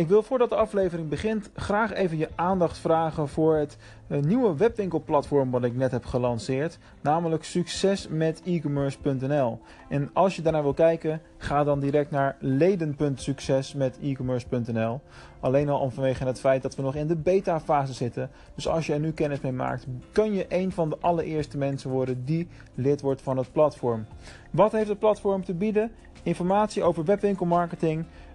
Ik wil voordat de aflevering begint graag even je aandacht vragen voor het uh, nieuwe webwinkelplatform wat ik net heb gelanceerd, namelijk succesmetecommerce.nl. En als je daarnaar wil kijken, ga dan direct naar leden.succesmetecommerce.nl. Alleen al om vanwege het feit dat we nog in de beta fase zitten. Dus als je er nu kennis mee maakt, kun je een van de allereerste mensen worden die lid wordt van het platform. Wat heeft het platform te bieden? Informatie over webwinkelmarketing,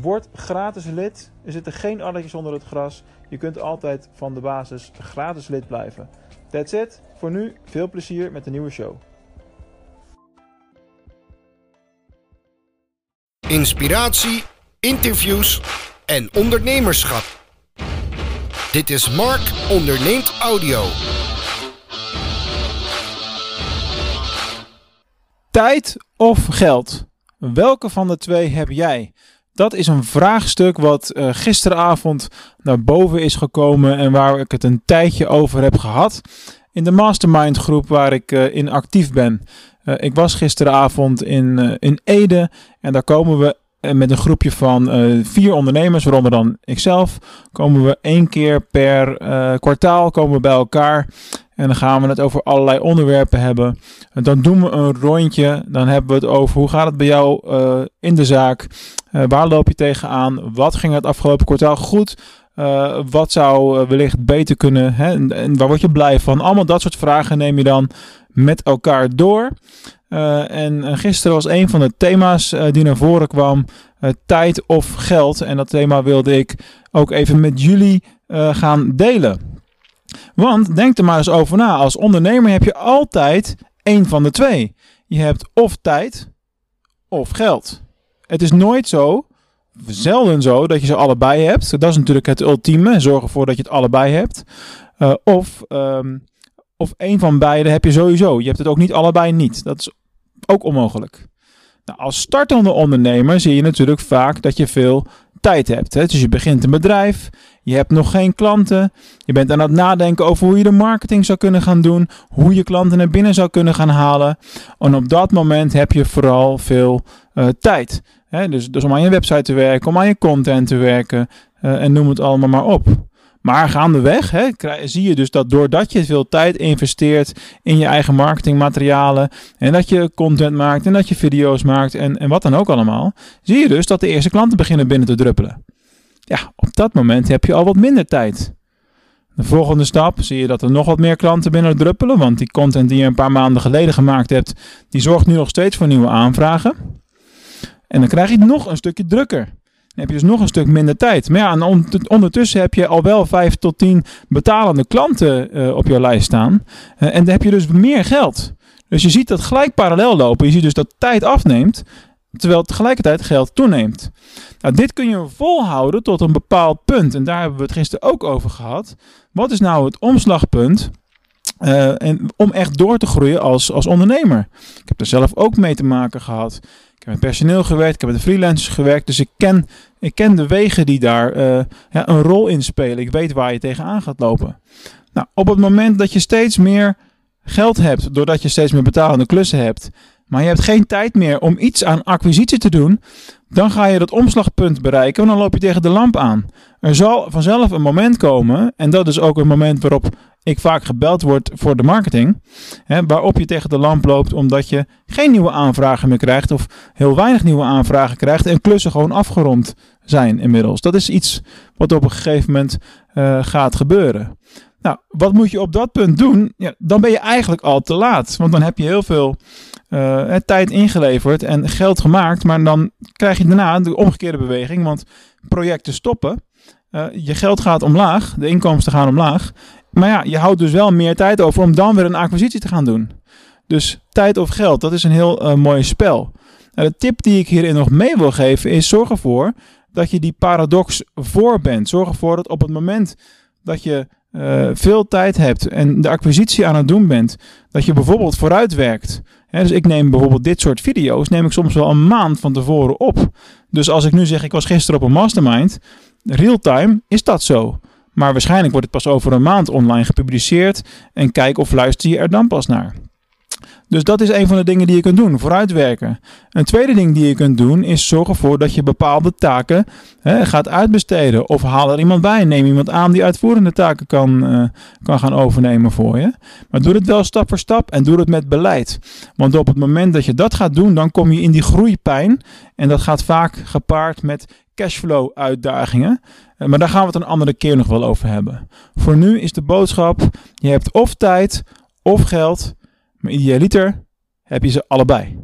Word gratis lid. Er zitten geen addertjes onder het gras. Je kunt altijd van de basis gratis lid blijven. That's it. Voor nu veel plezier met de nieuwe show. Inspiratie, interviews en ondernemerschap. Dit is Mark Onderneemt Audio. Tijd of geld? Welke van de twee heb jij? Dat is een vraagstuk wat uh, gisteravond naar boven is gekomen en waar ik het een tijdje over heb gehad. In de mastermind groep waar ik uh, in actief ben. Uh, ik was gisteravond in, in Ede en daar komen we met een groepje van vier ondernemers, waaronder dan ikzelf, komen we één keer per kwartaal komen we bij elkaar. En dan gaan we het over allerlei onderwerpen hebben. En dan doen we een rondje. Dan hebben we het over hoe gaat het bij jou uh, in de zaak? Uh, waar loop je tegenaan? Wat ging het afgelopen kwartaal goed? Uh, wat zou wellicht beter kunnen? Hè? En, en, waar word je blij van? Allemaal dat soort vragen neem je dan met elkaar door. en gisteren was een van de thema's die naar voren kwam: tijd of geld. En dat thema wilde ik ook even met jullie gaan delen. Want denk er maar eens over na. Als ondernemer heb je altijd één van de twee. Je hebt of tijd of geld. Het is nooit zo, zelden zo, dat je ze allebei hebt. Dat is natuurlijk het ultieme. Zorg ervoor dat je het allebei hebt. Uh, of, um, of één van beide heb je sowieso. Je hebt het ook niet allebei niet. Dat is ook onmogelijk. Nou, als startende ondernemer zie je natuurlijk vaak dat je veel tijd hebt. Hè? Dus je begint een bedrijf, je hebt nog geen klanten, je bent aan het nadenken over hoe je de marketing zou kunnen gaan doen, hoe je klanten naar binnen zou kunnen gaan halen. En op dat moment heb je vooral veel uh, tijd. Dus, dus om aan je website te werken, om aan je content te werken uh, en noem het allemaal maar op. Maar gaandeweg hè, zie je dus dat doordat je veel tijd investeert in je eigen marketingmaterialen en dat je content maakt en dat je video's maakt en, en wat dan ook allemaal, zie je dus dat de eerste klanten beginnen binnen te druppelen. Ja, op dat moment heb je al wat minder tijd. De volgende stap zie je dat er nog wat meer klanten binnen druppelen, want die content die je een paar maanden geleden gemaakt hebt, die zorgt nu nog steeds voor nieuwe aanvragen. En dan krijg je het nog een stukje drukker. Dan heb je dus nog een stuk minder tijd. Maar ja, ondertussen heb je al wel 5 tot 10 betalende klanten uh, op jouw lijst staan. Uh, en dan heb je dus meer geld. Dus je ziet dat gelijk parallel lopen. Je ziet dus dat tijd afneemt, terwijl tegelijkertijd geld toeneemt. Nou, dit kun je volhouden tot een bepaald punt. En daar hebben we het gisteren ook over gehad. Wat is nou het omslagpunt? En om echt door te groeien als, als ondernemer. Ik heb er zelf ook mee te maken gehad heb met personeel gewerkt, ik heb met freelancers gewerkt. Dus ik ken, ik ken de wegen die daar uh, ja, een rol in spelen. Ik weet waar je tegenaan gaat lopen. Nou, op het moment dat je steeds meer geld hebt, doordat je steeds meer betalende klussen hebt, maar je hebt geen tijd meer om iets aan acquisitie te doen, dan ga je dat omslagpunt bereiken en dan loop je tegen de lamp aan. Er zal vanzelf een moment komen, en dat is ook een moment waarop ik vaak gebeld word voor de marketing, hè, waarop je tegen de lamp loopt omdat je geen nieuwe aanvragen meer krijgt of heel weinig nieuwe aanvragen krijgt en klussen gewoon afgerond zijn inmiddels. Dat is iets wat op een gegeven moment uh, gaat gebeuren. Nou, wat moet je op dat punt doen? Ja, dan ben je eigenlijk al te laat, want dan heb je heel veel uh, tijd ingeleverd en geld gemaakt, maar dan krijg je daarna de omgekeerde beweging, want projecten stoppen. Uh, je geld gaat omlaag, de inkomsten gaan omlaag maar ja, je houdt dus wel meer tijd over om dan weer een acquisitie te gaan doen. Dus tijd of geld, dat is een heel uh, mooi spel. Nou, de tip die ik hierin nog mee wil geven is: zorg ervoor dat je die paradox voor bent. Zorg ervoor dat op het moment dat je uh, veel tijd hebt en de acquisitie aan het doen bent, dat je bijvoorbeeld vooruit werkt. dus ik neem bijvoorbeeld dit soort video's, neem ik soms wel een maand van tevoren op. Dus als ik nu zeg, ik was gisteren op een mastermind, real-time is dat zo. Maar waarschijnlijk wordt het pas over een maand online gepubliceerd en kijk of luister je er dan pas naar. Dus dat is een van de dingen die je kunt doen, vooruitwerken. Een tweede ding die je kunt doen is zorgen ervoor dat je bepaalde taken hè, gaat uitbesteden. Of haal er iemand bij, neem iemand aan die uitvoerende taken kan, uh, kan gaan overnemen voor je. Maar doe het wel stap voor stap en doe het met beleid. Want op het moment dat je dat gaat doen, dan kom je in die groeipijn. En dat gaat vaak gepaard met cashflow uitdagingen. Eh, maar daar gaan we het een andere keer nog wel over hebben. Voor nu is de boodschap: je hebt of tijd of geld maar idealiter heb je ze allebei.